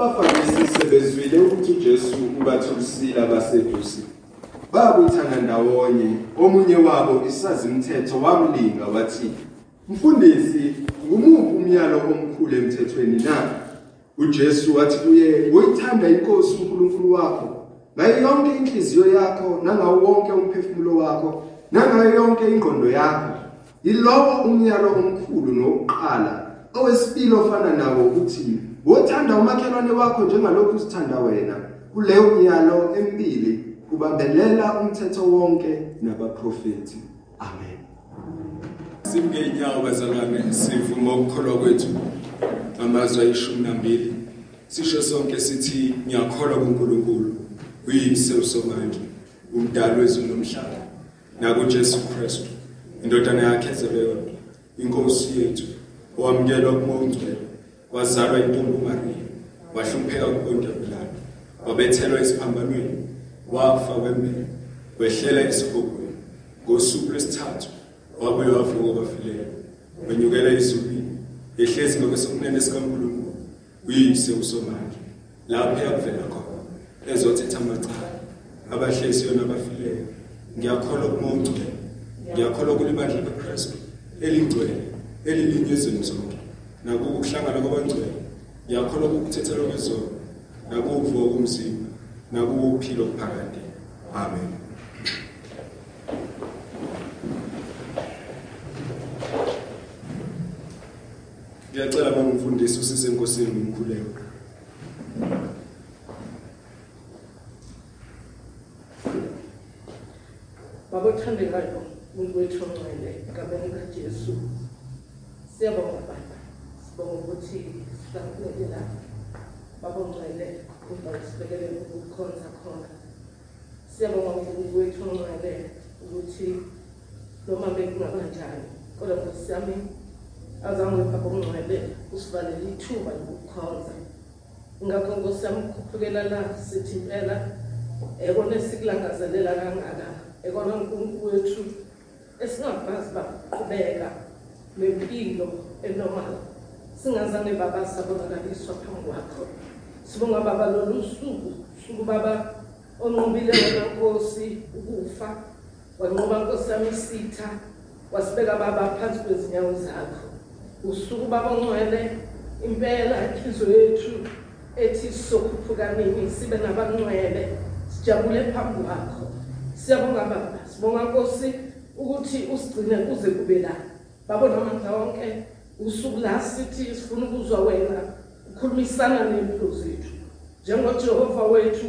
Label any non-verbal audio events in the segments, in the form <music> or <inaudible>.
abafarisi sebezwile ukuthi uJesu ubathulisile abasedusi babuthana ndawonye. Omunye wabo isazimthetho wamlinga wathi mfundisi ngumuphi umyalo omkhulu emthethweni na? uJesu wathi kuye uyithanda inkosi uNkulunkulu wakho. Ngayo yonke inhliziyo yakho nangawo wonke umphefumulo wakho nangayo yonke ingqondo yakho. Yilowo umyalo omkhulu nokuqala owesibili ofana nawo uthi wothanda umakhelwane wakho njengalokhu uzithanda wena. Kuleyo myalo emibili kubambelela umthetho wonke nabaprofeti amen. Simngenyawo bazalwane sivuma ukukholwa kwethu amazwi ayishumi nambili. Sisho sonke sithi ngiyakholwa kuNkulunkulu uyise usomandla umdali wezulu nomhlaba nakuJesu Kristu indodana yakhe ezebeyodwa inkosi yethu owamukelwa kumongcwele wazalwa intombi uMaria wahlupheka kuPontius Pilato wabethelwa esiphambanweni wafa wembele wehlela esibhokweni ngosuku lwesithathu wabuye wavuka kwabafileyo wenyukela ezulwini ehlezi ngokwesokunene sikaNkulunkulu uyise usomandla lapho yakuvela khona ezothetha amacala. Abahlesiyo nabafileyo ngiyakholwa kumongcwele ngiyakholwa kulibandla likaKristu elingcwele elilinyezweni zonke. Nakuba ukuhlangana kwabangcwele ngiyakholwa ukuthethelwa kwezono nakuvuka komzimba nakuba ukuphila okuphakade. Amen. Ngiyacela baba umfundisi usise enkosini ngimkhuleko Baba othandekayo umuntu wethu ongcwele egameni likaJesu siyabonga baba sibonga ukuthi sihlangene la baba ongcwele ukuba sibekele ukukhonza khona siyabonga umuntu wethu ongcwele ukuthi noma bekungaba njani kodwa nkosi yami azange baba ongcwele usivalele ithuba lokukhonza. Ngakho nkosi yami ukhuphukela la sithi impela ekona esikulangazelela kangaka ekona uNkulunkulu wethu esingakwazi baqhubeka nempilo enormal. Singazange baba sabonakaliswa phambi kwakho. Sibonga baba lolu suku suku baba onqobile wena nkosi ukufa. Wanqoba nkosi yami isitha. Wasibeka baba phansi kwezinyawo zakho. Usuku baba ongcwele impela inhliziyo yethu ethi sizokhuphuka nini sibe nabangcwele sijabule phambi kwakho. Siyabonga baba sibonga nkosi ukuthi usigcine kuze kube la. Babona amandla wonke usuku la sithi sifuna ukuzwa wena ukhulumisana nempilo zethu. Njengojehova wethu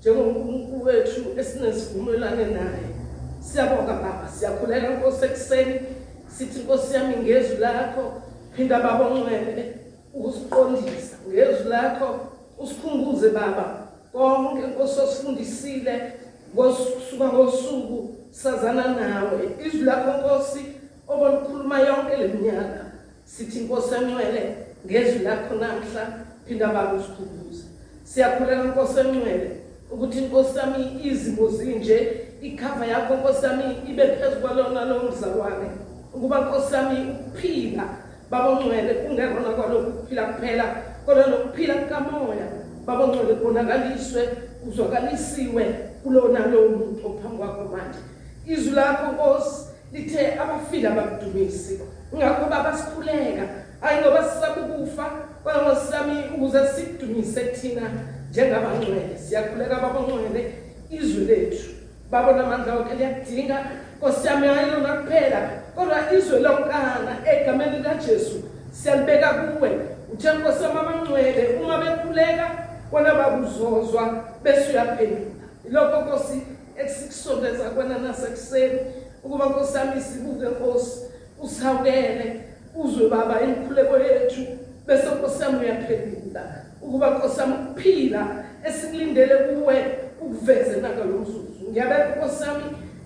njengonkulunkulu wethu esinesivumelwane naye. Siyabonga baba siyakhuleka nkosi ekuseni sithi nkosi yami ngezwi lakho phinda baba ongcwele ukusiqondisa. Ngezwi lakho usikhumbuze baba. Konke nkosi osifundisile ngosuka ngosuku sazana nawe. Izwi lakho nkosi obolukhuluma yonke leminyaka sithi inkosi engcwele ngezwi lakho namhla phinda baba usikhumbuze. Siyakhuleka nkosi engcwele ukuthi inkosi yami izimo zinje ikhava yakho nkosi yami ibe phezu kwalona lo mzalwane ukuba nkosi yami ukuphila baba ongcwele kungekona kwalokhu kuphila kuphela kodwa nokuphila kukamoya. Baba ongcwele kubonakaliswe uzwakalisiwe kulona lowo muntu ophambi kwakho manje. Izwi lakho nkosi lithe abafile abakudumisi. Ngakho baba sikhuleka. Hayi ngoba sisaba ukufa kodwa ngosami ukuze sikudumise thina njengabangcwele siyakhuleka baba ongcwele izwi lethu. Baba namandla wakhe liyakudinga nkosi yami hayi lona kuphela. Kodwa izwe lonkana egameni likajesu siyalibeka kuwe. Uthe nkosi yami abangcwele uma bekhuleka wona bakuzozwa bese uyaphendula. Lokho nkosi esikusondeza kwena nasekuseni ukuba nkosi yami sibuke nkosi usawukele uzwe baba inkhuleko yethu bese nkosi yami uyaphendula. Ukuba nkosi yami ukuphila esikulindele kuwe ukuveze nakalomzuzu ngiyabeka nkosi yami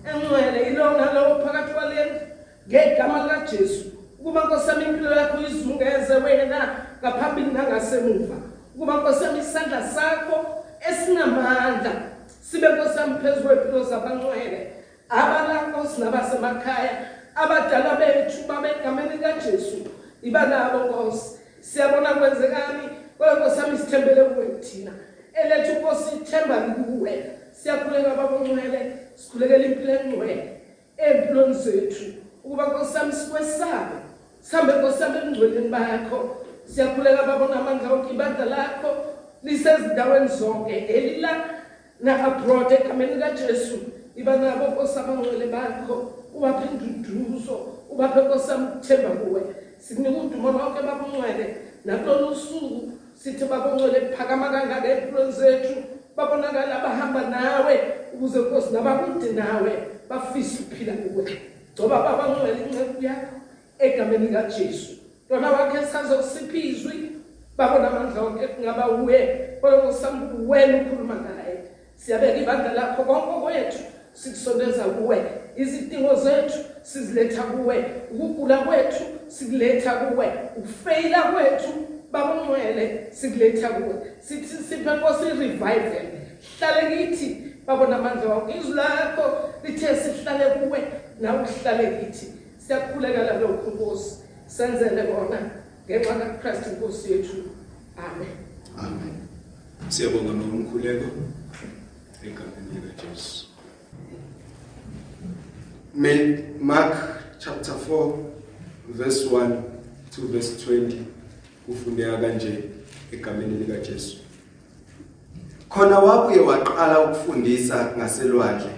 engcwele ilona lowo phakathi kwalendlu ngegama likajesu. Ukuba nkosi yami impilo yakho izungeze wena ngaphambili nangasemuva. Ukuba nkosi yami isandla sakho esinamandla sibe nkosi yami phezu kwempilo zabangcwele abalankosi nabasemakhaya abadala bethu babegameni kajesu iba nabo nkosi. Siyabona kwenzekani? Kodwa nkosi yami sithembele kuwena sithemba kuwe siyakhuleka baba ongcwele sikhulekela impilo engcwele empilweni zethu ukuba nkosami sikwesabe sihambe nkosami ebungcweleni bakho siyakhuleka baba onamandla wonke ibandla lakho lisezindaweni zonke elila na-abroad egameni likajesu iba nabo nkosi abangcwele bakho ubaphe induduzo ubaphe nkosi amthemba kuwe sikunika udumo lonke babongcwele nakulolu suku sithi babongcwele phakama kangaka empilweni zethu babonakala abahamba nawe ukuze nkosi nabakude nawe bafise ukuphila kuwe. Ngoba babangcwele inceku yakho egameni likajesu. Lona wakhe sazokusipha izwi babona amandla wonke kungaba uye olokosami wena ukhuluma ngaye siyabeka ibandla lakho konke kwethu sikusondeza kuwe. Izidingo zethu siziletha kuwe. Ukugula kwethu sikuletha kuwe. Ukufeyila kwethu babongcwele sikuletha kuwe. Sithi siphe nkosi i-revival. Hlale kithi babona amandla wakho. Izwi lakho lithe sihlale kuwe nawe uhlale kithi. Siyakhulekela lokhu nkosi senzele kona ngenxa kakristu inkosi yethu. Amen. Amen. Siyabonga nomkhuleko egameni likajesu. May Mark chapter 4 verse 1 to verse 20 kufundeka kanje egameni likaJesu. Khona wabuye waqala ukufundisa ngaselwandle.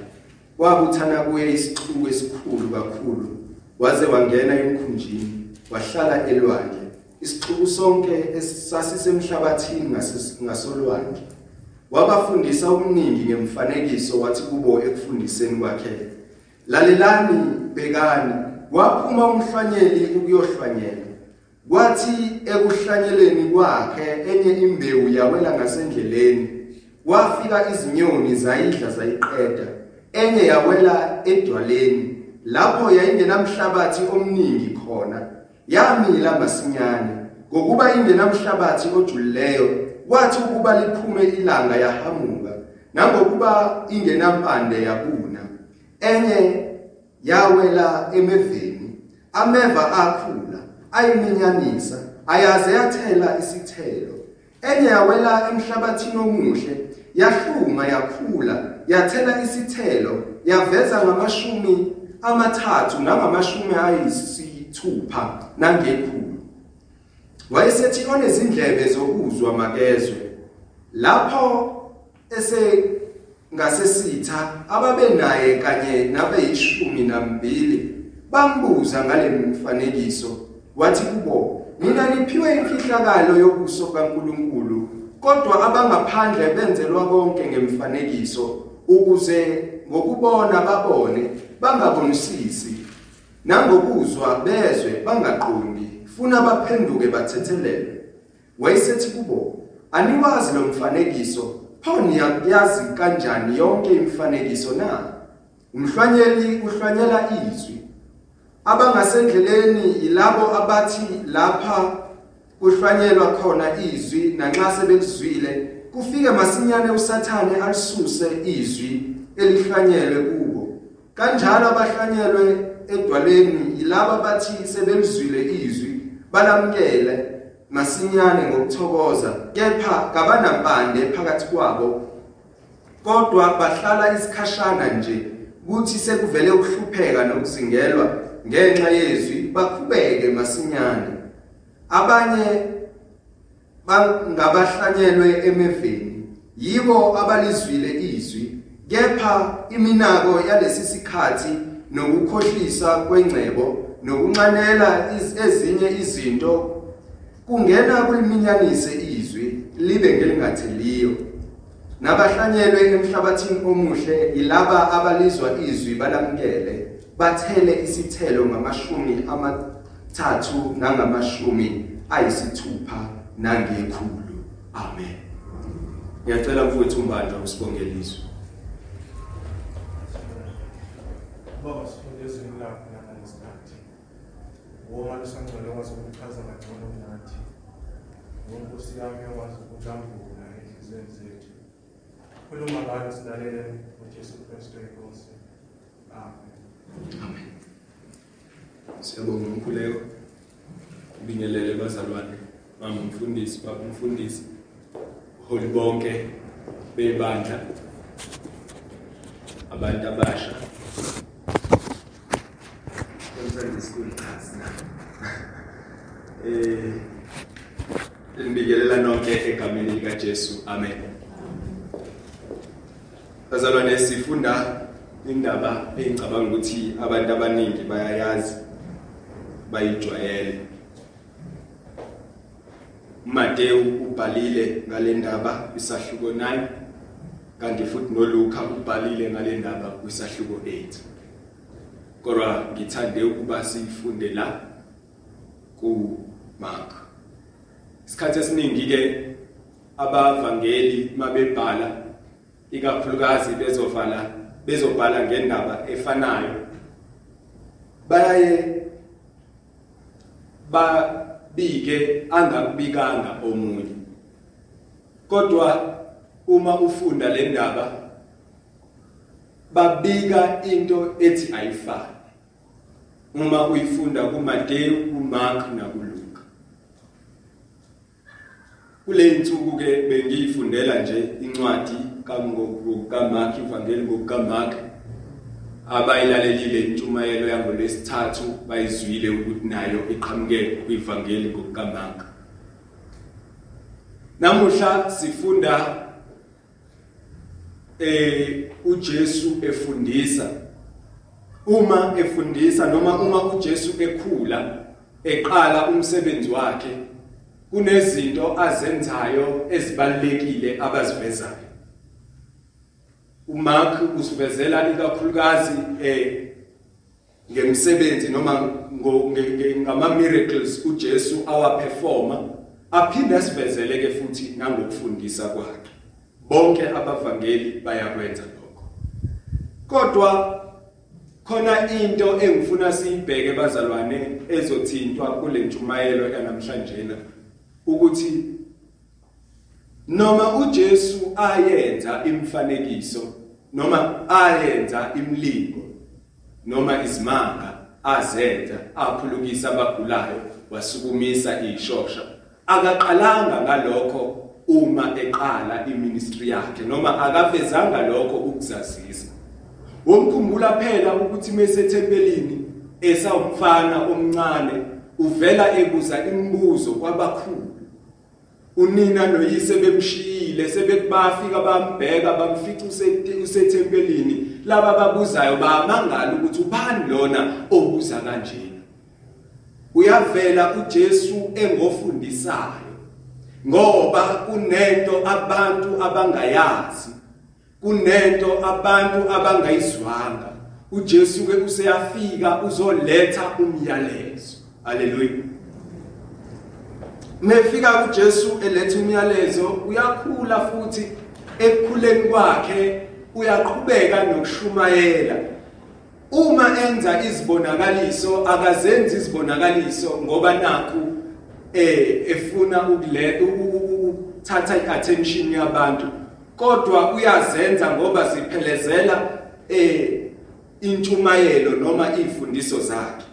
Wabuthana kuye isixuku esikhulu kakhulu waze wangena emkhunjini wahlala elwandle. Isixuku sonke esasisemhlabathini ngasolwandle. Wabafundisa okuningi ngemfanekiso wathi kubo ekufundiseni kwakhe lalelani bekani waphuma umhlanyeli ukuyohlwanyela kwathi ekuhlanyeleni kwakhe enye imbewu yawela ngasendleleni wafika izinyoni zayidla zayiqeda enye yawela edwaleni lapho yayingenamhlabathi omningi khona yamila masinyane. Ngokuba ingenamhlabathi ojulileyo kwathi ukuba liphume ilanga yahamuka nangokuba ingenampande yabuna enye yawela emeveni ameva akhula. Ayiminyanisa ayaze yathela isithelo. Enye yawela emhlabathini omuhle yahluma yakhula yathela isithelo yaveza ngamashumi amathathu nangamashumi ayisithupha nangekhulu. Wayesethi onezindlebe zokuzwa makezwe lapho ese ngasesitha ababenaye kanye nabeyishumi nambili bambuza ngale mfanekiso wathi kubo mina niphiwe imfihlakalo yobuso kaNkuluNkulu kodwa abangaphandle benzelwa konke ngemfanekiso ukuze ngokubona babone bangabonisisi nangokuzwa bezwe bangaqondi funa baphenduke bathethelele wayesethi kubo aniwazi lo mfanekiso Pho niyazi kanjani yonke imifanekiso na? Umhlwanyeli uhlwanyela izwi. Abangasendleleni yilabo abathi lapha kuhlwanyelwa khona izwi nanxa sebekuzwile kufike masinyane usathane alisuse izwi elihlwanyelwe kubo. Kanjalo abahlwanyelwe edwaleni yilabo abathi sebelizwile izwi balamkele masinyane ngokuthokoza kepha kabanampande phakathi kwabo kodwa bahlala isikhashana nje kuthi sekuvele ukuhlupheka nokuzingelwa ngenxa yezwi bakhubeke masinyane. Abanye bangabahlanyelwe emeveni yibo abalizwile izwi kepha iminako yalesi sikhathi nokukhohlisa kwengcebo nokunxanela ezinye izinto kungena kuliminyanise izwi libe ngelingatheliyo nabahlanyelwe emhlabathini omuhle yilaba abalizwa izwi balamkele bathele isithelo ngamashumi amathathu nangamashumi ayisithupha nangekhulu amen ngiyacela mfowethu umbandla usibongele izwi Baba sifunde izwi lakho nangalesikhathi. Woma lisangcwele wazi ukuchaza kangcono kunathi. Nkosi yami yawazi ukuhlambula enhliziyweni zethu. Khuluma ngalo silalele uJesu Kristu inkosi. Amen. Siyabonga umkhuleko ubingelele bazalwane mama umfundisi baba umfundisi holi bonke bebandla abantu abasha Sunday school class na. Eh Nibikelela nonke egameni lika Jesu. Amen. Bazalwane sifunda indaba engicabanga ukuthi abantu abaningi bayayazi bayijwayele. Matthew ubhalile ngale ndaba isahluko 9 kanti futhi noLuka ubhalile ngale ndaba kwisahluko 8. Kodwa ngithande ukuba sifunde la ku Mark. Isikhathi esiningi ke abavangeli mabebhala ikakhulukazi bezovala bezobhala ngendaba efanayo. Bayaye babike angakubikanga omunye. Kodwa uma ufunda le ndaba babika into ethi ayifani. Uma uyifunda kuMateyu, kuMark nakuLuka. Kule insuku ke bengiyifundela nje incwadi kaMark ivangeli ngokukaMark abayilalelile intshumayelo yangolwesithathu bayizwile ukuthi nayo iqhamuke kwivangeli ngokukaMark namuhla sifunda eh uJesu efundisa. Uma efundisa noma uma uJesu ekhula eqala umsebenzi wakhe kunezinto azenzayo ezibalekile abazivezayo. uMark usivezela ikakhulukazi eh ngemsebenzi noma ngama miracles uJesu awaperforma aphinde asivezele ke futhi nangokufundisa kwakhe. Bonke abavangeli bayakwenza lokho. Kodwa khona into engifuna siyibheke bazalwane ezothintwa kule ntshumayelo yanamhlanje ukuthi noma uJesu ayenza imfanekiso noma ayenza imlingo noma izimanga azenza aphulukisa abagulayo wasukumisa ishosha akaqalanga ngalokho uma eqala iministry yakhe noma akavezanga lokho ukuzazisa. Womkhumbula phela ukuthi mesethempelini esawumfana omncane uvela ebuza imibuzo kwabakhulu. Unina noyise bemshiyile sebekubafika bambheka bamfica usethempelini. Laba babuzayo bamangala ukuthi ubani lona obuza kanjena uyavela uJesu engofundisayo ngoba kunento abantu abangayazi kunento abantu abangayizwanga. uJesu ke useyafika uzoletha umyalezo. Haleluya mefika uJesu eletha umyalezo uyakhula futhi ekukhuleni kwakhe uyaqhubeka nokushumayela. Uma enza izibonakaliso akazenzi izibonakaliso ngoba nakhu eh efuna ukule ukuthatha iattention yabantu. Kodwa uyazenza ngoba ziphelezela eh intshumayelo noma izifundiso zakhe.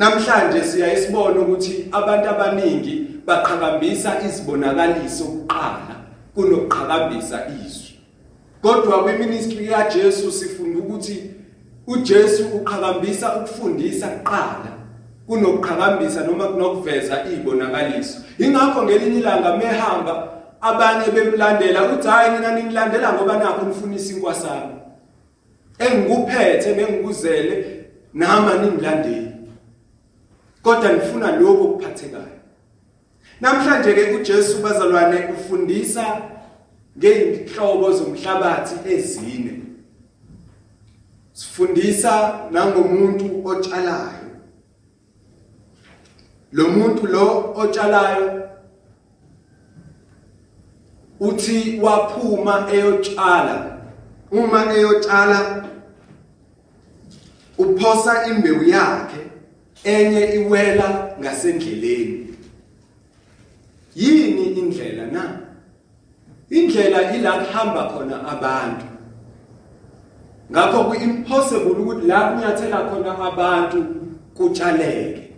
Namhlanje siyayisibona ukuthi abantu abaningi baqhakambisa izibonakaliso kuqala kunokuqhakambisa izwi. Kodwa kwiministry kaJesu sifunda ukuthi uJesu uqhakambisa ukufundisa kuqala kunokuqhakambisa noma kunokuveza izibonakaliso. Ingakho ngelinye ilanga mehamba abanye bemlandela uthi hayi mina ninilandela ngoba nakho nifunisa inkwasana engikuphethe nengikuzele nama ningilandeli kodwa nifuna lokho kuphathekayo namhlanje ke uJesu bazalwane ufundisa ngeinhlobo zomhlabathi ezine. Sifundisa nangomuntu otshalayo. Lo muntu lo otshalayo uthi waphuma eyotshala. Uma eyotshala uphosa imbewu yakhe. Enye iwela ngasendleleni. Yini indlela na? Indlela ila kuhamba khona abantu. Ngakho ku impossible ukuthi la kunyathela khona abantu kutshaleke.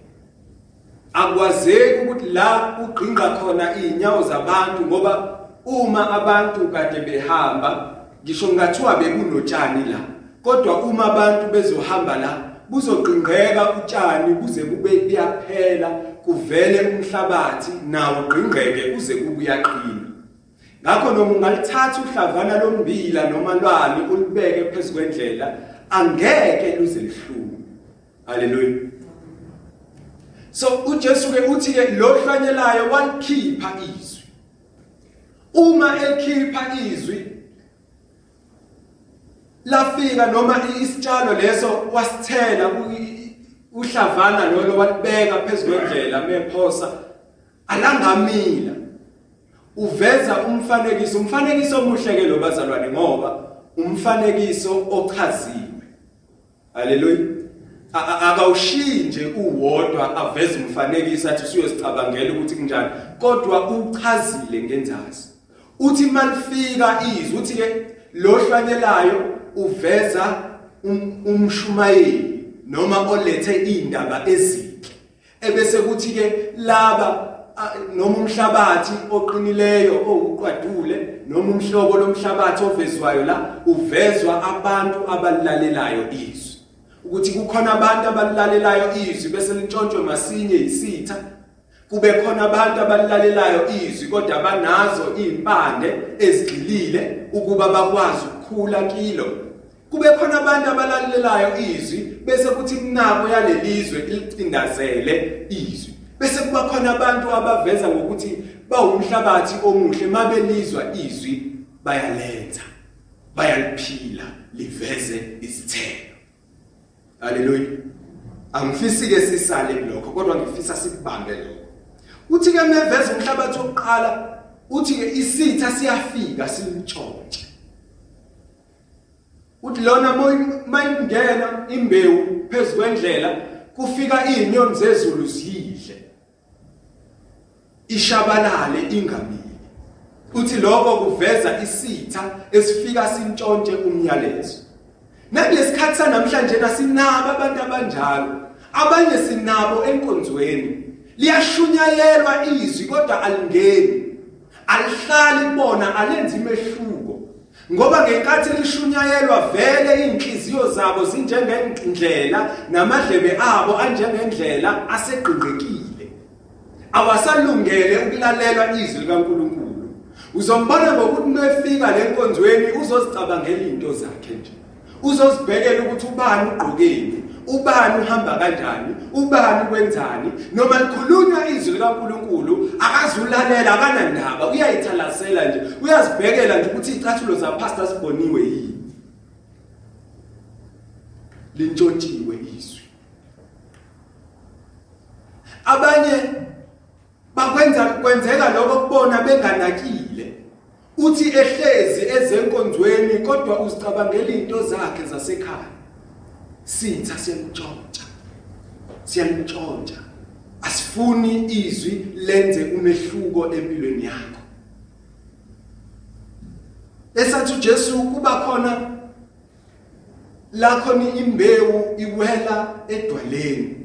Akwazeki ukuthi la ugqinqa khona inyawo zabantu ngoba uma abantu kade behamba ngisho ngathiwa bekunotshani la kodwa uma abantu bezohamba la buzoqingqeka utshani kuze kube kuyaphela kuvele umhlabathi nawo qingqeke kuze kube uyaqina. Ngakho noma ungalithatha uhlavana lombila noma lwali ulibeke phezukwendlela angeke luze lihlume. Haleluya so uJesu ke uthi ke lo hlanyelayo walikhipha izwi. Uma elikhipha izwi lafika noma isitshalo leso wasithela uhlavana lolo walibeka phezukwendlela mephosa. Alangamila. Uveza umfanekiso umfanekiso omuhle ke lo bazalwane ngoba umfanekiso ochaziwe. Haleluya akawushinje uwodwa aveze umfanekiso athi usuyosicabangela ukuthi kunjani kodwa uchazile ngenzazi uthi malifika izwi uthi ke lo hlwanyelayo uveza um, umshumayeli noma olethe indaba ezinhle. Ebese kuthi ke laba noma umhlabathi oqinileyo owuqwadule noma umhlobo lomhlabathi ovezwayo la uvezwa abantu abalilalelayo izwi. Ukuthi kukhona abantu abalilalelayo izwi bese lintshontshwe masinye isitha kube khona abantu abalilalelayo izwi kodwa banazo impande ezigxilile ukuba bakwazi ukukhula kilo. Kube khona abantu abalalelayo izwi bese kuthi inako yalelizwe ilicindazele izwi. Bese kuba khona abantu abaveza ngokuthi bawumhlabathi omuhle mabelizwa izwi bayalenza bayaliphila liveze isithelo. Haleluya angifisi ke sisale lokho kodwa ngifisa sikubambe lokho. Uthi ke meveza umhlabathi wokuqala uthi ke isitha siyafika simtshontshe uthi lona mayingena imbewu phezukwendlela kufika izinyoni zezulu zidle. Ishabalale ingamili uthi lokho kuveza isitha esifika sintshontshe umyalezo. Nakulesikhathi sanamhlanje nasinabo abantu abanjalo abanye sinabo enkonzweni. Liyashunyayelwa izwi kodwa alingeni. Alihlali kubona alenzi imehluko ngoba ngenkathi lishunyayelwa vele inhliziyo zabo zinjengendlela namadlebe abo anjengendlela aseqingqekile awasalungele ukulalelwa izwi likaNkuluNkulu. Uzombona ngokuthi mefika lenkonzweni uzozicabangela into zakhe nje. Uzozibhekela ukuthi ubani ugqokeni. Ubani uhamba kanjani? Ubani kwenzani noma likhulunywa izwi likaNkuluNkulu akazulalela akanandaba. Uyayithalasela nje uyazibhekela nje ukuthi icathulo za pastor siboniwe yini. Lintshontshiwe izwi. Abanye bakwenza kwenzeka lokho kubona benganakile. Uthi ehlezi ezenkonzweni kodwa uzicabangela into zakhe zasekhaya. Sitha siyamtshontsha siyamtshontsha asifuni izwi lenze umehluko empilweni yakho. Esathi uJesu kuba khona la khona imbewu iwela edwaleni.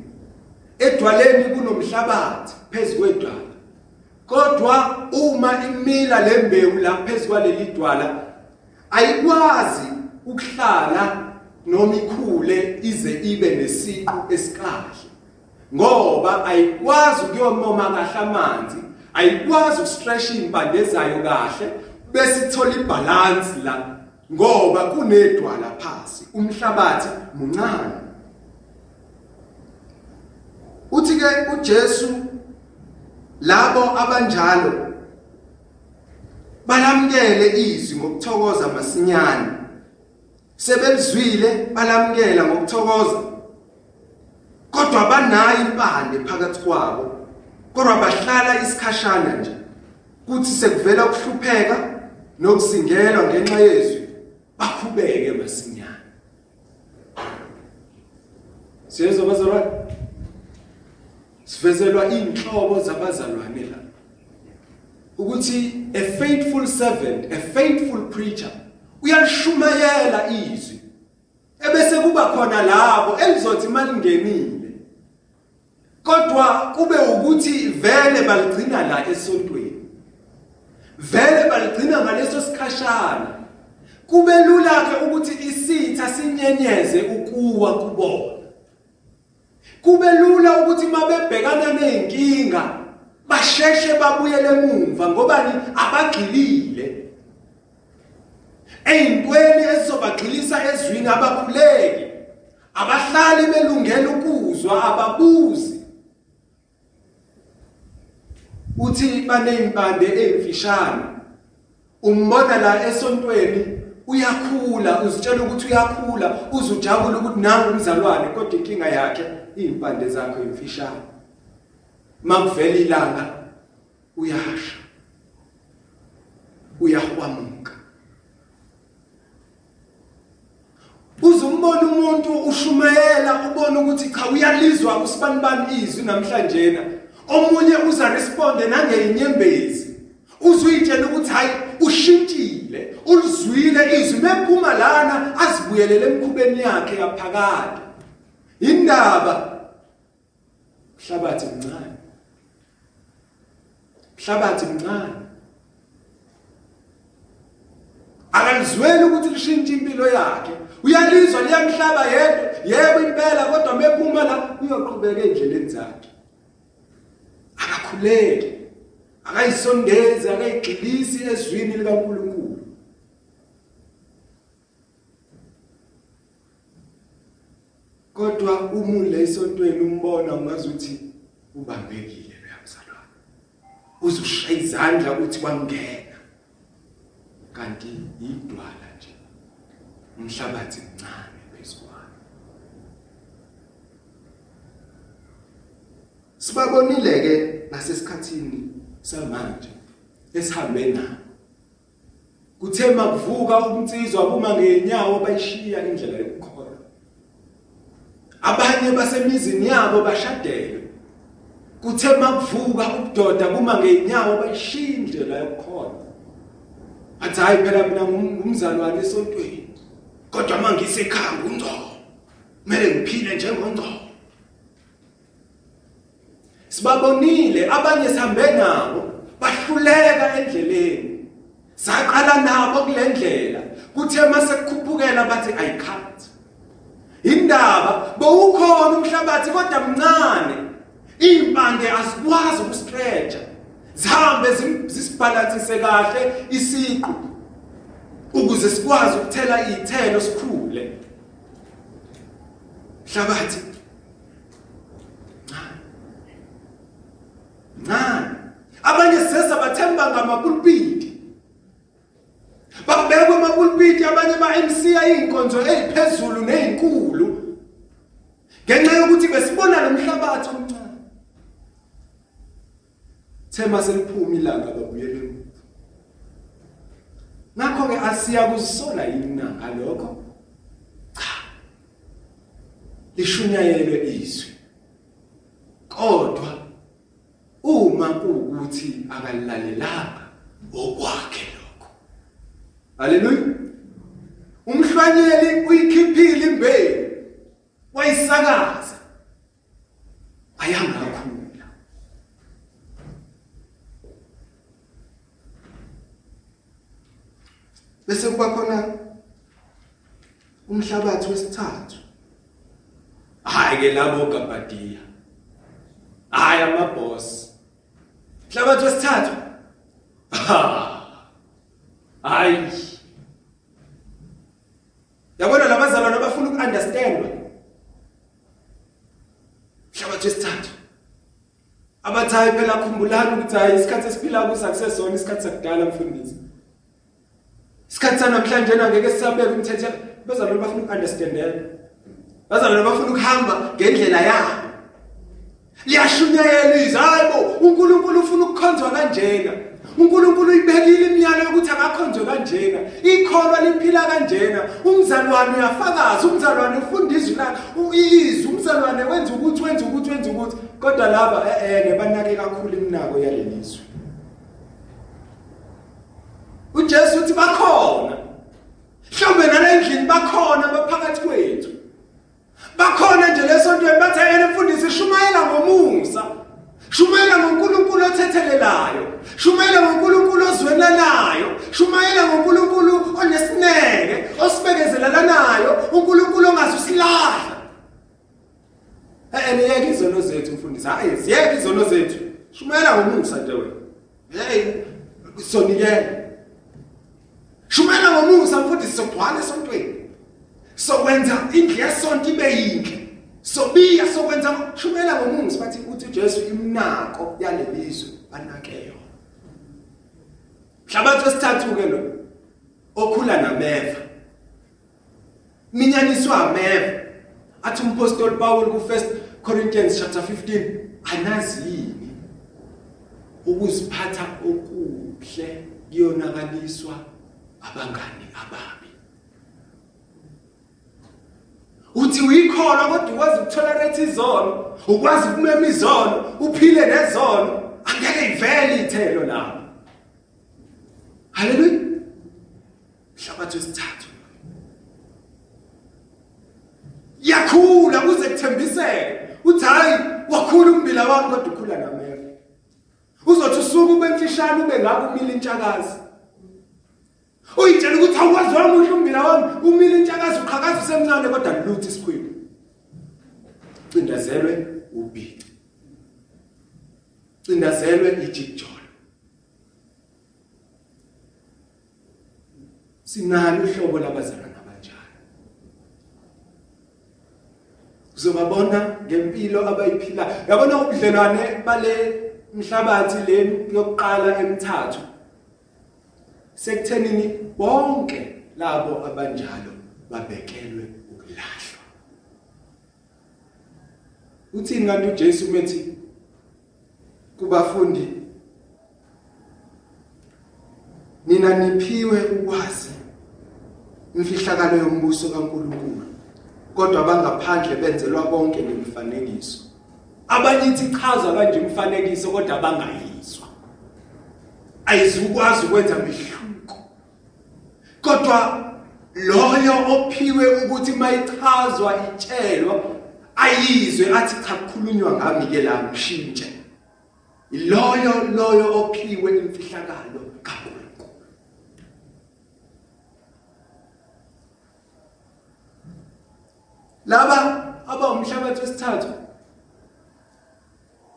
Edwaleni kunomhlabathi phezukwedwala kodwa uma imila lembewu la phezukwaleli dwala ayikwazi ukuhlala noma ikhule ize ibe nesiqu esikahle ngoba ayikwazi ukuyomoma kahle amanzi ayikwazi ukustretch impande zayo kahle bese ithola ibalance la. Ngoba kunedwala phansi umhlabathi muncane. Uthi ke uJesu labo abanjalo balamkele izwi ngokuthokoza masinyane. Sebelizwile balamkela ngokuthokoza. Kodwa banayo impande phakathi kwabo. Kodwa bahlala isikhashana nje. Kuthi sekuvela ukuhlupheka nokusingelwa ngenxa yezwi bakhubeke masinyane. Siyezwa bazalwane sivezelwa inhlobo zabazalwane la. Ukuthi a faithful servant a faithful preacher uyalishumayela izwi. Ebese kuba khona labo elizothi malingenile kodwa kube ukuthi vele baligcina la esontweni. Vele baligcina ngaleso sikhashana. Kube lula ke ukuthi isitha sinyenyeze ukuwa kubona. Kube lula ukuthi mabebhekana nezinkinga basheshe babuyele emuva ngobani abagxilile. Eyintweni ezizobagxilisa ezwini abakhuleki. Abahlali belungela ukuzwa ababuzi. Uthi baneimpande ezimfishane umbona la esontweni uyakhula uzitshela ukuthi uyakhula uzujabula ukuthi nangu umzalwane kodwa inkinga yakhe impande zakhe imfishane makuvela ilanga uyasha uyahwamuka uzumbona umuntu ushumayela ubona ukuthi cha uyalizwa usibanibani izwi namhlanje na omunye uza responde nangeinyembezi uzuyitshela ukuthi hayi ushintshile ulizwile izwi mephuma lana azibuyelele emkhubeni yakhe yaphakade. Indaba mhlabathi mncane. Mhlabathi mncane. Akalizweli ukuthi lishintshe impilo yakhe. Uyalizwa liyamhlaba yedwa. Yebo impela kodwa mephuma la uyoqhubeka endleleni zakhe. Akakhuleki akayisondezi akayigxilisi ezwini likaNkulunkulu. Kodwa umule esontweni umbona ungazuthi ubambekile leyamzalwane uzushaya izandla uthi kwangena kanti idwala nje. Umhlabathi mncane phezukwana sibabonile ke nasesikhathini samanje esihambe nabo. Kuthe makuvuka umnsizwa buma ngenyawo bayishiya indlela yokukholwa. Abanye basemizini yabo bashadela. Kuthe makuvuka ubudoda buma ngenyawo bayishiya indlela yokukholwa. Athi hayi phela mina ngumzalwane esontweni. Kodwa mangisekhaya ngungcono kumele ngiphile njengongcono sibabonile abanye sihambe nabo bahluleka endleleni. Saqala nabo kule ndlela kuthe mase kukhuphukela bathi ayikhathi indaba bowukhona umhlabathi kodwa mncane. Impande asikwazi ukustretcha. Zihambe zisibhalansise kahle isiqu. Ukuze sikwazi ukuthela izithelo sikhule. Hlabathi ncane. Abanye sesa bathemba ngamapulpiti babekwa amapulpiti abanye ba-MC ayinkonzo eziphezulu nezinkulu ngenxa yokuthi besibona lomhlabathi omncane. Thema seliphuma ilanga babuyele emuva ngakho ke asiya kuzisola yini ngalokho cha. Lishunyayelwe izwi. Kodwa uma kuukuthi akalilalelanga okwakhe lokho. Haleluya umhlwanyeli uyikhiphile imbewu wayisakaza ayangakhula bese kuba khona umhlabathi wesithathu. Hayi ke labo gabadiya hayi amaboss. Mhlabathi wesithathu. <laughs> Hayi. Yabona labazalwane abafuna ukunderstandwa mhlabathi wesithathu. Abathayi phela khumbulani ukuthi hayi isikhathi esiphila kuso akusesona isikhathi sakudala mfundisi. Isikhathi sanamhlanje angeke sisabeka umthetho bazalwane bafuna ukunderstandela bazalwane bafuna ukuhamba ngendlela yabo. Liyashunyayela izwi hayibo uNkulunkulu ufuna ukukhonzwa kanjena. uNkulunkulu uyibekile imiyalo yokuthi akakhonzwe kanjena. Ikholwa liphila kanjena. Umzalwane uyafakaza. Umzalwane ufunda izwi lakhe. Izwi umzalwane wenza ukuthi wenza ukuthi wenza ukuthi. Kodwa laba eh nebanake kakhulu iminako yalelizwe uJesu uthi bakhona. Mhlawumbe nala endlini bakhona baphakathi kwethu. Bakhona nje lesontweni bathi yena mfundisi shumayela ngomusa. Shumayela ngoNkulunkulu othethelelayo. Shumayela ngoNkulunkulu ozwenela shumayela ngoNkulunkulu onesineke osibekezelelanayo uNkulunkulu ongazusilahla Eh yeke izono zethu mfundisi. Hayi siyeke izono zethu. Shumayela ngomungu sante wena. Hey sonikela shumayela ngomungu samfundisi sogcwala esontweni. Sokwenza indlu yesonto ibe yinhle. Sobiya sokwenza shumela ngomungu sibathi uthi uJesu imnako yalelizwe anake yona. Hlabathi wesithathu ke lo okhula nameva. Minyaniswa ameva. Athi umpostoli Paul ku 1 Corinthians chapter 15 anazi yini ukuziphatha okuhle kuyonakaliswa abangani ababi. Uthi uyikholwa kodwa ukwazi ukutolerate izono ukwazi ukumema izono uphile nezono angeke ivele ithelo lapho. Haleluya. Hlabathi wesithathu. Yakhula kuze kuthembiseke. Uthi hayi wakhula umbila wami kodwa ukhula nameva. Uzothi usuku ube mfishane ube ngakho umile intshakazi. Uyitshela ukuthi awukwazi wamuhle umbila wami? Umile intshakazi uqhakaza usemncane kodwa lutho isikhwili cindezelwe ubhici cindezelwe ijikjolo sinalo uhlobo labazalwana abanjalo. Uzobabona ngempilo abayiphila yabona ubudlelwane bale mhlabathi le yokuqala emithathu? Sekuthenini bonke labo abanjalo babekelwe ukulahlwa. Uthini kanti uJesu methi kubafundi nina niphiwe ukwazi imfihlakalo yombuso kaNkuluNkulu kodwa abangaphandle benzelwa bonke ngemifanekiso abanye ithi chaza kanje imfanekiso kodwa abangayizwa ayizukwazi ukwenza mehluko. Kodwa loyo ophiwe ukuthi mayichazwa itshelwa ayizwe athi cha kukhulunywa ngami ke la mshintshe iloyo loyo ophiwe imfihlakalo kaNkulunkulu laba abawumhlabathi wesithathu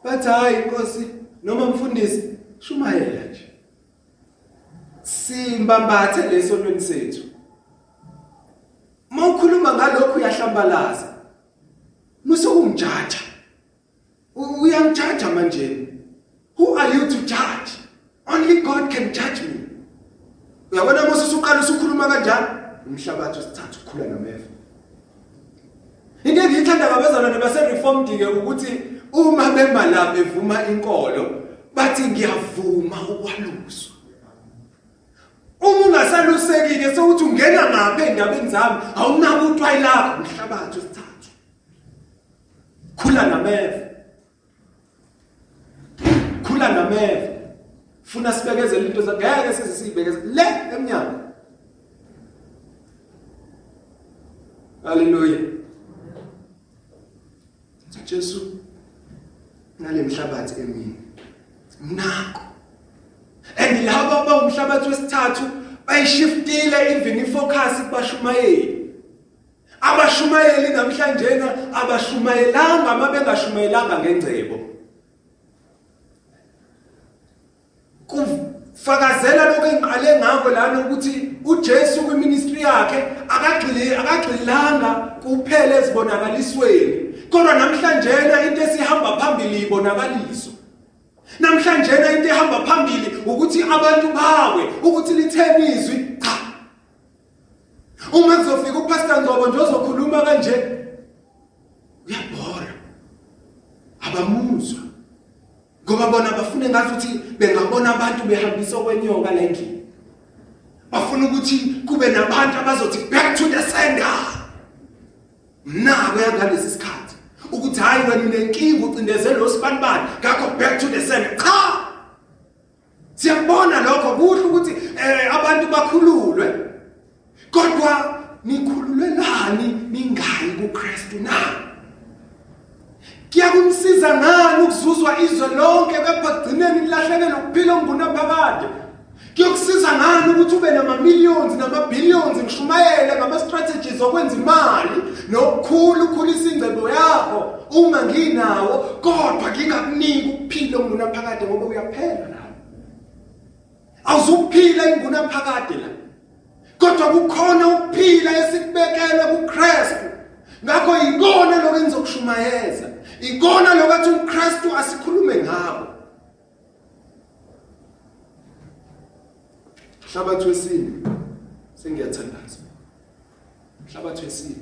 bathi hayi inkosi noma mfundisi shumayela. Simbambathe lesonweni sethu. Mawukhuluma ngalokho uyahlambalaza musokungijaja uyangijaja manje? Who are you to judge? Only god can judge me. Uyabona mose usuqala usukhuluma kanjani umhlabathi wesithathu ukhula nameva. Into engiyithanda ngabazalwane base-reformed ke ukuthi uma bema la bevuma inkolo bathi ngiyavuma ukwaluswa. Uma ungasalusekile sokuthi ungena ngapha endabeni zami awunako utwayi lakho umhlabathi wesithathu khula nameva. Khula nameva. Funa sibekezele into ngeke size siyibekeze le emnyango. Haleluya. Jesu ngale mhlabathi emini. Nako and laba bawumhlabathi wesithathu bayishiftile even ifocus kubashumayeli. Abashumayeli namhlanje abashumayelanga mabengashumayelanga ngengcebo. Kufakazela lokho engiqale ngakho lana ukuthi uJesu kwiministry yakhe akagxili akagxilanga kuphela ezibonakalisweni. Kodwa namhlanje into esihamba phambili ibonakaliso. Namhlanje into ehamba phambili ukuthi abantu bawe ukuthi litheni izwi cha. Uma kuzofika upastor Nzobo nje ozokhuluma kanje uyabhora abamuzwa. Ngoba bona bafuna ngathi ukuthi bengabona abantu behambisa okwenyoka la endlini bafuna ukuthi kube nabantu abazothi back to the sender mnako yangalesi sikhathi. Ukuthi hayi wena unenkinga ucindezelo sibanibani ngakho back to the same cha! Siyabona lokho. Kuhle ukuthi eh abantu bakhululwe. Kodwa nikhululelani ningayi kuKristu na? Kuyakumsiza ngani ukuzuzwa izwe lonke kepha kugcineni nilahlekelwe ukuphila ongunaphakade kuyokusiza ngani ukuthi ube nama millions nama billions ngishumayele ngama strategies okwenza imali nokukhulu ukhulisa ingcebo yakho uma nginawo kodwa ngingakuniki ukuphila ongunaphakade ngoba uyaphela nawe awuzukuphila ingunaphakade la. Kodwa kukhona ukuphila esikubekela kuKristu ngakho ikona lokho engizokushumayeza ikona lokathi uKristu asikhulume ngabo Hlabathi wesine sengiyathandaza. Hlabathi wesine.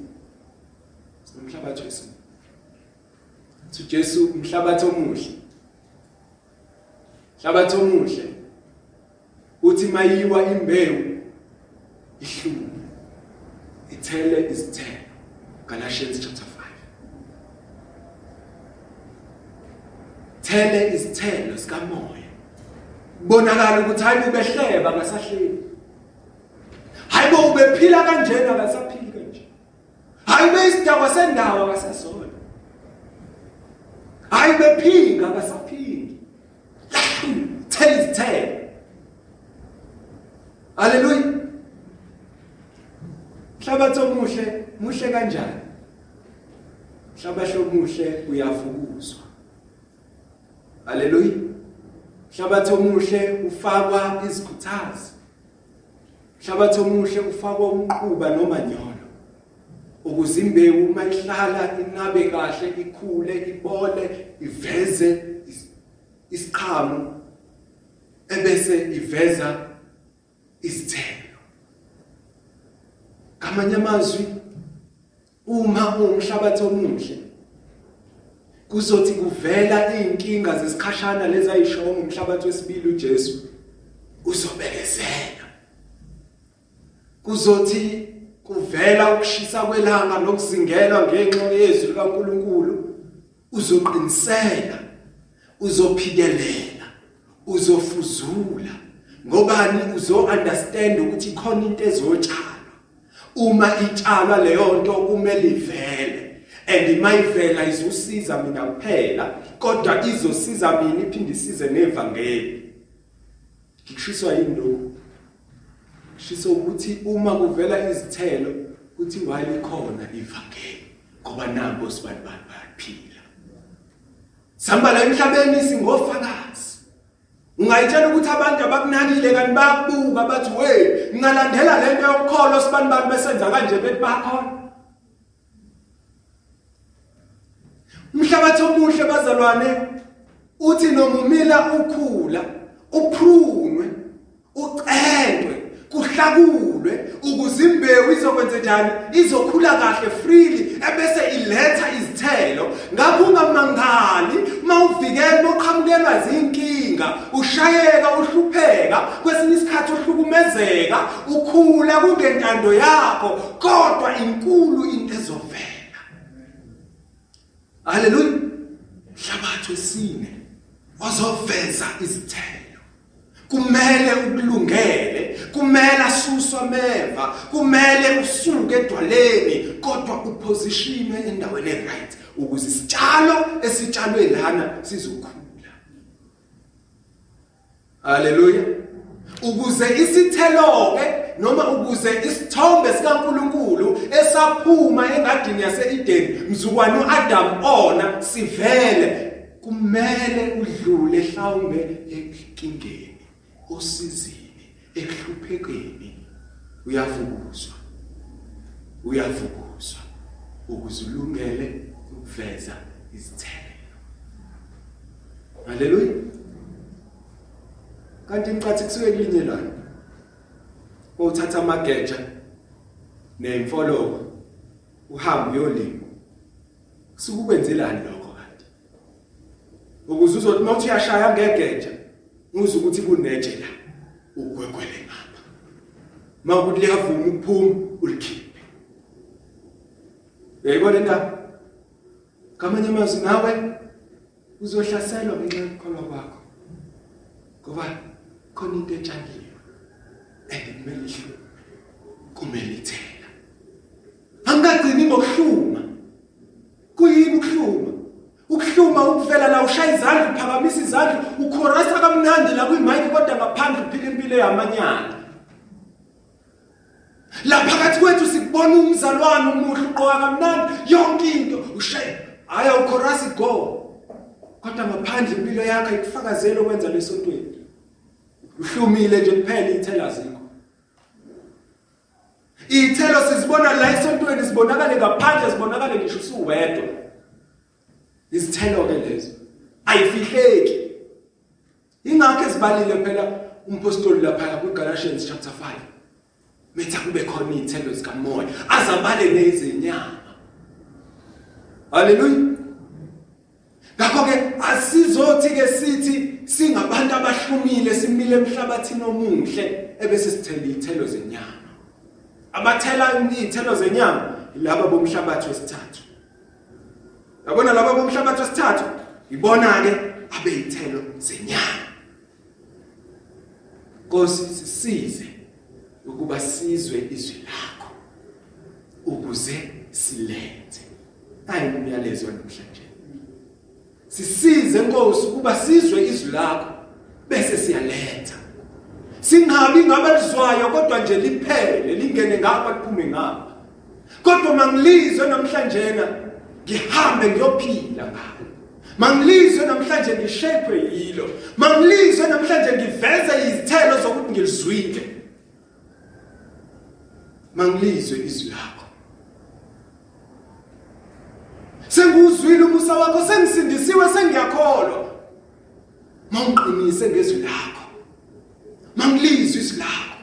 Sinomhlabathi wesine.Thi Jesu umhlabathi omuhle. Hlabathi omuhle. Uthi mayiwa imbewu ihlume. Ithele izithelo. Galatians chapter 5. Thele izithelo sikamoya. Bonakala ukuthi hayi ubehleba ngasahleli hayi bo ubephila kanjena akasaphili kanje. Hayi beyisidakwa sendawo akasasona hayi bephinga akasaphingi tell is tell. Haleluya hlabathi omuhle muhle kanjani? Hlabathi omuhle uyafukuzwa. Haleluya Hlabathi omuhle ufakwa izikhuthazi. Hlabathi omuhle ufakwa umquba nomanyolo. Ukuze imbewu uma ihlala inabe kahle ikhule ibole iveze isiqhamu ebese iveza isithelo. Kamanye amazwi uma uwumhlabathi omuhle kuzothi kuvela izinkinga zesikhashana lezi ayishoyo ngomhlabathi wesibili uJesu. Uzobekezela. Kuzothi kuvela ukushisa kwelanga nokuzingela ngenxa yezwi likaNkuluNkulu. Uzoqinisela uzophikelela uzofuzula. Ngobani? Uzo understand ukuthi khona into ezotshalwa. Uma itshalwa leyo nto kumele ivele. And mayivela izusiza mina kuphela kodwa izosiza mina iphinde isize nevangeli ngishiswa yini lokho shisho ukuthi uma kuvela izithelo kuthi wayile khona ivangeli ngoba nambo sibantu bayaphila. Samba la emhlabeni singofakazi. Ungayitshela ukuthi abantu abakunakile kanti bayakubuka bathi we ngingalandela lento yokukholwa sibantu bantu besenza kanje bethi bakhona umhlabathi omuhle bazalwane uthi noma umila ukhula uprunwe ucendwe kuhlakulwe ukuze imbewu izokwenza njani izokhula kahle freely ebese iletha izithelo. Ngakho ungamangali mawuvikela moqhamukelwa izinkinga ushayeka uhlupheka kwesinye isikhathi uhlukumezeka ukhula kungentando yakho kodwa inkulu into ezovela. Haleluya hlabathi wesine wazoveza izithelo. Kumele ukulungele kumele asuswe meva kumele usuke edwaleni kodwa upositione endaweni right ukuze isitshalo esitshalwe lana sizokhula. Haleluya ukuze isithelo ke noma ukuze isithombe sikaNkuluNkulu esaphuma engadini yaseEden mzukwane uAdam ona sivele kumele udlule mhlawumbe enkingeni osizini ekuhluphekeni uyavukuzwa. Uyavukuzwa. Ukuze ulungele ukuveza izithelo. Haleluya kanti imcathi kusuke kulinye lana uthatha amageja nemfoloko uhambe uyolima. Kusuke ukwenzelani lokho kanti? Ukuze uzothi mawuthi uyashaya ngegeja uze ukuthi kunetshe la ugwegwele ngapha. Mawukuthi liyavuma ukuphuma ulikhiphe. Uyayibona indaba kamanye amazwi nawe uzohlaselwa ngenxa yokukholwa kwakho. Ngoba khona into etshaliwe and kumele ihlume kumele ithela angagcini ngokuhluma kuyini ukuhluma? Ukuhluma ukuvela la ushaya izandla uphakamisa izandla ukhorasa kamnandi la kuyimic kodwa ngaphandle uphila impilo yamanye la phakathi kwethu sikubona umzalwane umuhle uqoka kamnandi yonke into. Ushay hayi awukhorasi go. Kodwa ngaphandle impilo yakho ikufakazela ukwenza lesontweni uhlumile nje kuphela ithela zikho. Ithelo sizibona la esontweni sibonakale ngaphandle sibonakale ngisho usuwedwa. Izithelo ke lezo ayifihleki. Ingakho esibalile phela umpostoli lapha kuGalatians chapter 5 metha kube khona izithelo zikamoya azabale nezinyama. Haleluya ngakho ke asizothi ke sithi singabantu abahlumile simile emhlabathini omuhle ebese sithela izithelo zenyama. Abathela izithelo zenyama laba bomhlabathi wesithathu. Yabona laba bomhlabathi wesithathu? Ibona ke abeyithelo zenyama. Nkosi sisize ukuba sizwe izwi lakho ukuze silethe. Hayi umyalezo namhlanje sisize Nkosi ukuba sizwe izwi lakho bese siyaletha. Singabi ngabalizwayo kodwa nje liphele lingene ngapha liphume ngapha. Kodwa mangilizwe namhlanje na ngihambe ngiyophila ngalo. Mangilizwe namhlanje ngishephe yilo. Mangilizwe namhlanje ngiveze izithelo zokuthi ngilizwile. Mangilizwe izwi lakho. Senguzwile umusa wakho sengisindisiwe sengiyakholwa. Mawuqinise ngezwi lakho. Mangilizwe izwi lakho.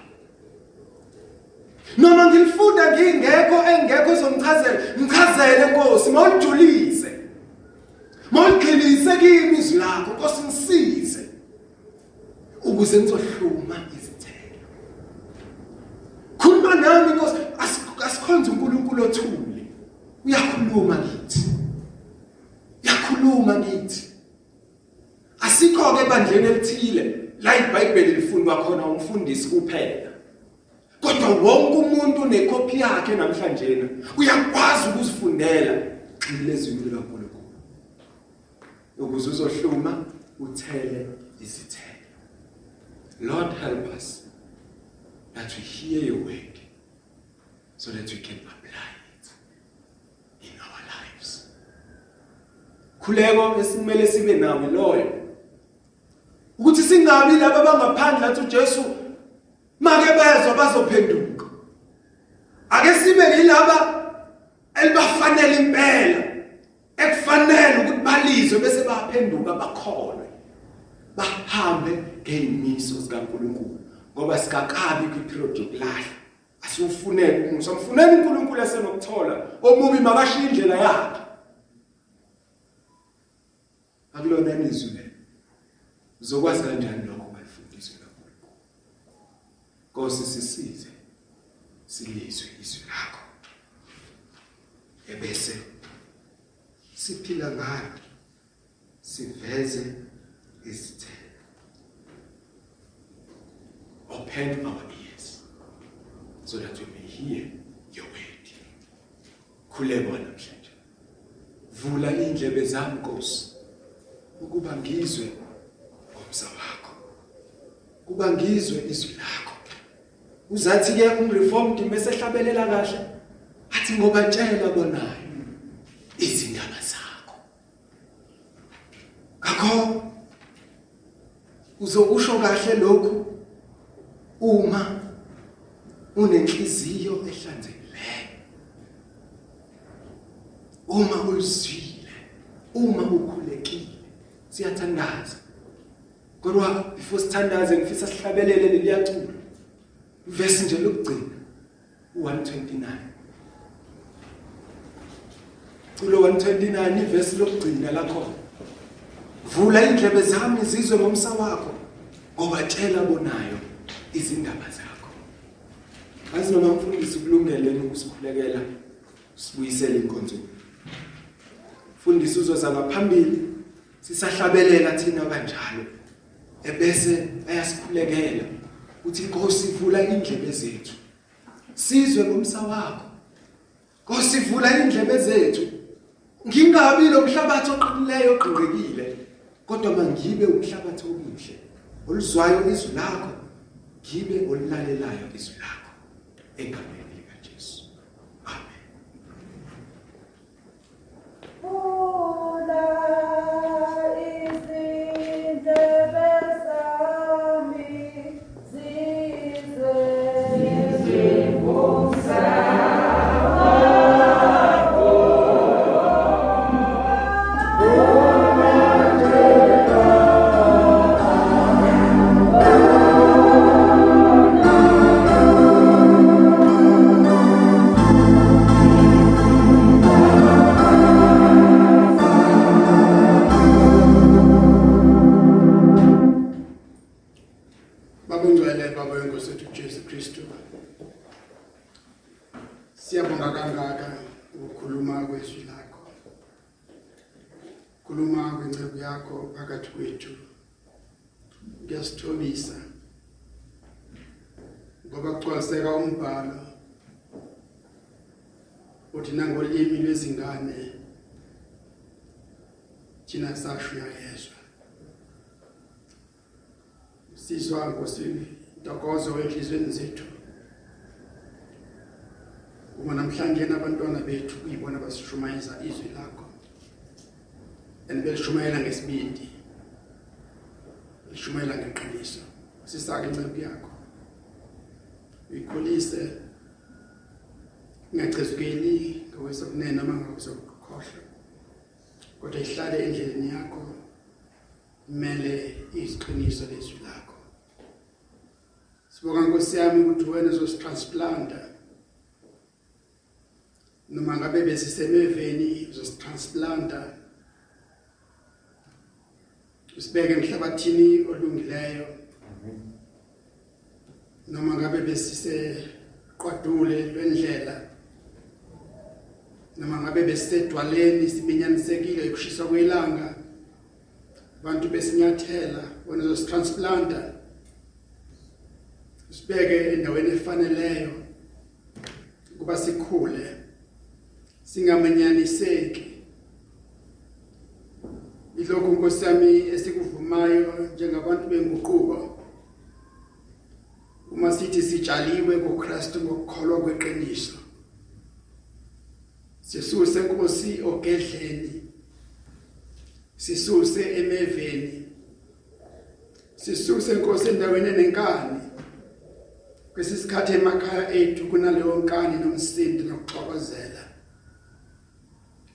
Noma ngilifunda ngingekho engekho ezongichazela ngichazele Nkosi mawujulise mawuqinise kimi izwi lakho Nkosi ngisize. Ukuze ngizohluma izithelo. Khuluma nami Nkosi asikhonze uNkulunkulu othule. Uyakhuluma kithi yakhuluma kithi asikho ke bandleni elithile la iBhayibheli lifundwa khona umfundisi kuphela. Kodwa wonke umuntu unekopi yakhe namhlanje uyakwazi ukuzifundela xilezwi likaNkulunkulu ukuze uzohluma uthele izithelo. Lord help us that we hear your word so that we can apply it in our lives. Khuleko esimele sibe nawe loyo. Ukuthi singabi laba abangaphandle athi uJesu make bezwe bazophenduka. Ake sibe yilaba elibafanele impela ekufanele ukuthi balizwe bese baphenduka bakholwe bahambe ngeyimiso zikaNkuluNkulu. Ngoba sikakabi kwiperiod yokulahla asiufunele umusa mfunela uNkulunkulu esenokuthola omubi makashiya indlela yakhe. Akulona izwi lelo. Uzokwazi kanjani lokho balifundiswe kaNkulunkulu Nkosi sisize silizwe izwi lakho. Ebese siphila ngalo siveze izithelo. Open our ears so that we may hear your word. Khuleka namhlanje vula indlebe zami Nkosi ukuba ngizwe ngomsa wakho kuba ngizwe izwi lakho. Uzathi ke umreformed mesehlabelela kahle. Athi ngoba tshela bonayo izindaba zakho. Ngakho uzokusho kahle lokhu uma unenhliziyo ehlanzekileyo uma ulizwile uma ukhulekile. Siyathandaza. Kodwa before sithandaze ngifisa sihlabelele leliyaculo verse nje lokugcina u129 culo 129 iverse lokugcina lakho vula indlebe zami zizwe ngomsa wakho ngoba tshela bonayo izindaba zakho. Azi noma mfundisi kulungele ukusikhulekela sibuyisele inkonzo. Mfundisi uzoza ngaphambili sisahlabelela thina kanjalo. Ebese ayasikhulekela uthi Nkosi vula indlebe zethu. Sizwe ngomsa wakho. Nkosi vula indlebe zethu. Ngingabi lo mhlabathi oqinileyo ogqingekile kodwa mangibe umhlabathi omuhle oluzwayo izwi lakho ngibe olilalelayo izwi lakho egameni ingachezukeli ngokwesokunene noma ngokwesokukhohlwa kodwa ihlale endleleni yakho kumele iziqiniso lezwi lakho. Sibonga nkosi yami ukuthi wena uzositransplanter noma ngabe besisemeveni uzositransplanter. Usibeke emhlabathini olungileyo noma ngabe besise qwadule lwendlela. Noma ngabe besisedwaleni sibinyanisekile ukushisa kwelanga. Abantu besinyathela wena uzositransplanter sibeke endaweni efaneleyo kuba sikhule singamanyaniseki. Ilokhu Nkosi yami esikuvumayo njengabantu benguquko. Uma sithi sitshaliwe kuKristu ngokukholwa kweqiniso. Sisuse Nkosi ogedleni. Sisuse emeveni. Sisuse Nkosi endaweni enenkani. Kwesisikhathi emakhaya ethu kunaleyo nkani nomsindo nokuxokozela.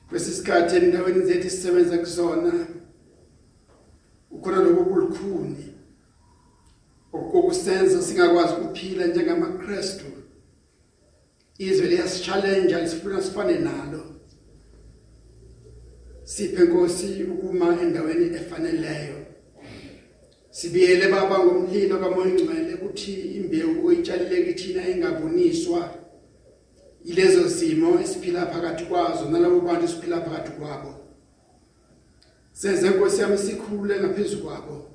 Kwesisikhathi endaweni zethu sisebenza kuzona ukhona lokho kulukhuni okusenza singakwazi ukuphila njengamaKristu. Izwe liyasichallenge lisifuna sifane nalo. Siphe Nkosi ukuma endaweni efaneleyo. Sibiyele baba ngomlilo kamoya ngcwele ukuthi imbewu oyitshalile kithina ingaboniswa ilezo zimo esiphila phakathi kwazo nalabo bantu siphila phakathi kwabo. Senze Nkosi yami sikhule ngaphezulu kwabo.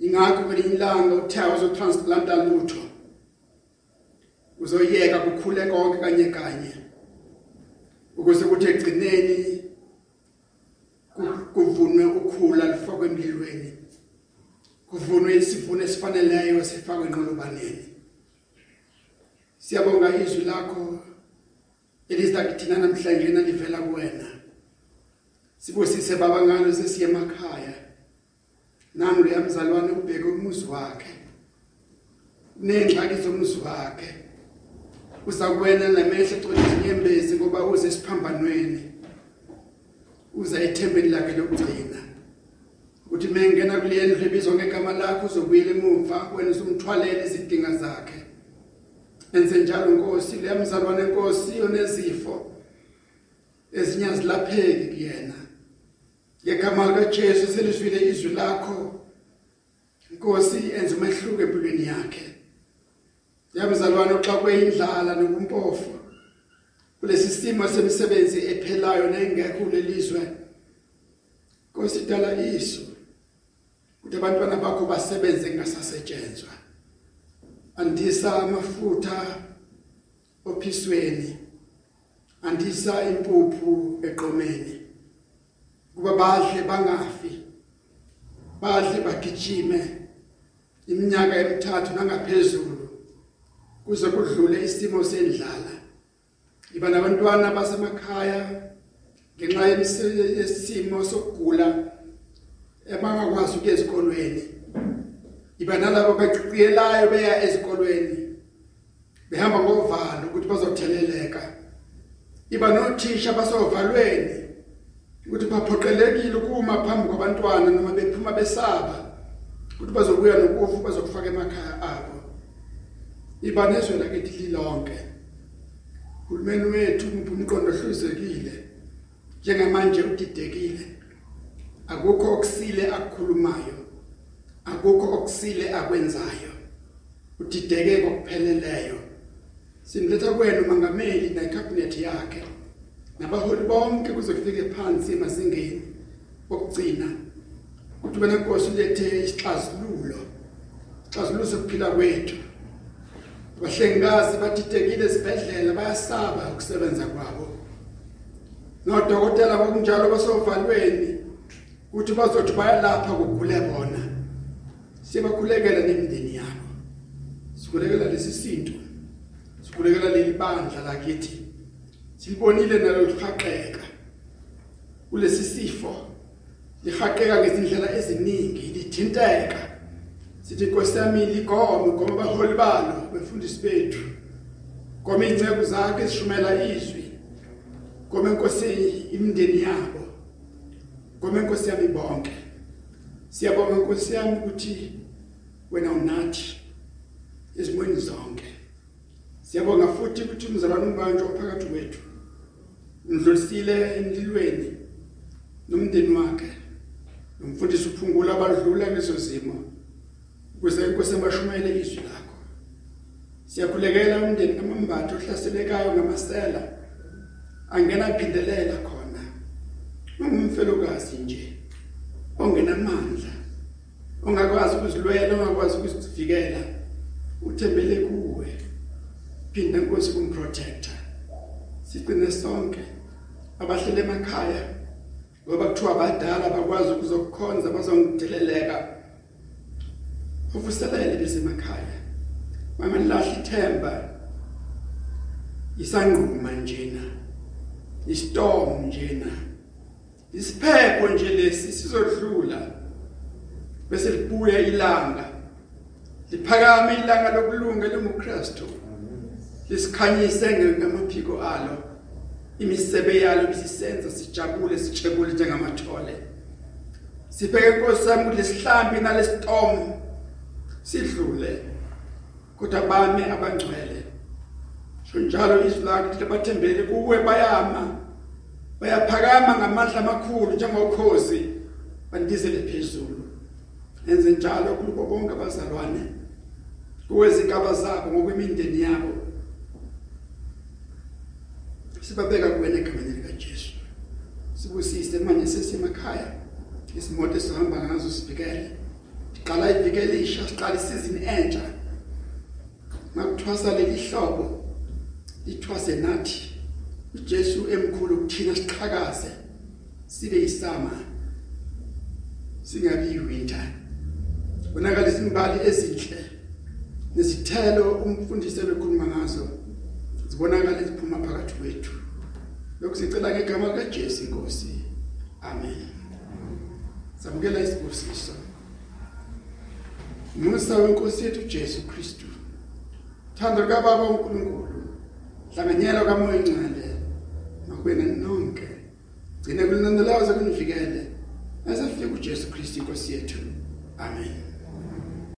Ingakho kwelinye ilanga uthayo uzotransplanter lutho. Uzoyeka kukhule konke kanye kanye. Ukuze kuthi egcineni kuvunwe ukhula lifakwe emlilweni. Kuvunwe isivuno esifaneleyo sifakwe enqolobaneni siyabonga izwi lakho elizakithina namhlanje nalivela kuwena. Sibusise baba ngalo sesiye emakhaya. Nangu leyamzalwane ubheke umuzi wakhe. Nengxaki zomuzi wakhe. Uzakwena namehlo egcwele izinyembezi ngoba uze siphambanweni uza ethembeni lakhe lokugcina. Ukuthi mengena kulendlu ebizwa ngegama lakho uzobuyela emuva wena usumthwalele izidinga zakhe. Enze njalo Nkosi leyamzalwane Nkosi onezifo ezinye azilapheki kuyena. Ngegama lika Jesu selizwile izwi lakho. Nkosi enze umehluko empilweni yakhe. Yamzalwane xa kweyindlala nobumpofu kulesi simo semisebenzi ephelayo nengekho lelizwe Nkosi dala isu ukuthi abantwana bakho basebenze ngasasetshenzwa andisa amafutha ophisweni andisa impuphu eqomeni. Kuba badle bangafi badle bagijime iminyaka emithathu nangaphezulu. Kuze kudlule isimo sendlala. Iba nabantwana basemakhaya ngenxa yesimo sokugula ebangakwazi ukuya ezikolweni. Iba nalabo baqhiyelayo beya ezikolweni behamba ngovalo ukuthi bazotheleleka. Iba nothisha basovalweni ukuthi baphoqelekile ukuma phambi kwabantwana noma bephuma besaba ukuthi bazobuya nokufu bazokufaka emakhaya abo. Iba nezwe lakithi lilonke uhulumeni wethu umphumqondo ohluzekile njengamanje udidekile. Akukho okusile akukhulumayo akukho okusile akwenzayo. Udideke kokupheleleyo simletha kwena umangameli necabinet yakhe nabaholi bonke kuze kufike phansi emazingeni okugcina ukuthi wena Nkosi ulethe isixazululo isixazululo sokuphila kwethu. Abahlengikazi badidekile esibhedlela bayasaba ukusebenza kwabo. Nodokotela bokunjalo basovalweni ukuthi bazothi bayalapha kugule bona. Siyabakhulekela nemindeni yabo. Sikhulekela lesi sinto sikhulekela leli bandla lakithi. Silibonile nalo lihaqeka kulesi sifo lihaqeka ngezindlela eziningi lithinteka. Sithi Nkosi yami ligome ngoba baholi balo befundisi bethu goma ingcebo zakhe zishumela izwi. Goma Nkosi imindeni yabo. Goma Nkosi yami bonke. Siyabonga Nkosi yami ukuthi wena unathi ezimweni zonke. Siyabonga futhi ukuthi umzalwane umbanjwa ophakathi kwethu undlulisile emlilweni nomndeni wakhe nomfundisi uphungula abadlula kulezo zimo. Ukuze inkosi emashumele izwi lakho. Siyakhulekela umndeni kamambatho ohlaselekayo ngamasela. Angena phindelela khona. Ungumfelokazi nje ongenamandla ongakwazi ukuzilwela ongakwazi ukuzivikela. Uthembele kuwe. Phinda inkosi kumprotector. Sigcine sonke abahlele emakhaya ngoba kuthiwa abadala bakwazi ukuzokukhonza bazongitheleleka. Uvuselele besemakhaya mama lahle ithemba. Isanquma njena istorm njena. Isiphepho nje lesi sizodlula. Bese libuya ilanga. Liphakame ilanga lokulunga linguKristu lisikhanyise ngamaphiko alo. Imisebe yalo bisisenza sijabule sijebule njengamathole. Sibheke inkosi yami kulesihlambi nalestorm sidlule kodwa bami abangcwele. So njalo izwi lakhe lithi bathembele kuwe bayama bayaphakama ngamandla amakhulu njengokhozi bandizele phezulu. Enze njalo kubo bonke abazalwane kuwezigaba zabo ngokwemindeni yabo. Sibabeka kuwena egameni lika Jesu sibusise manje sesemakhaya isimoto esihamba ngazo sibhekele. Siqala ivikele isha siqala isizini entsha makuthwasa leli hlobo lithwase nathi uJesu emkhulu kuthina siqhakaze sibe isama singabi winter bonakala isimbali ezinhle nesithelo umfundisi ebekhuluma ngazo zibonakala ziphuma phakathi kwethu. Lokhu sicela ngegama likaJesu inkosi amen. Samukela isibusiso. Musa wenkosi yethu Jesu Kristu. Thando kaBaba uNkulunkulu hlanganyela kaMoya oNcane makwena nonke. Gcina kulinandelaza kunivikele asafika uJesu Kristu inkosi yethu. Amen.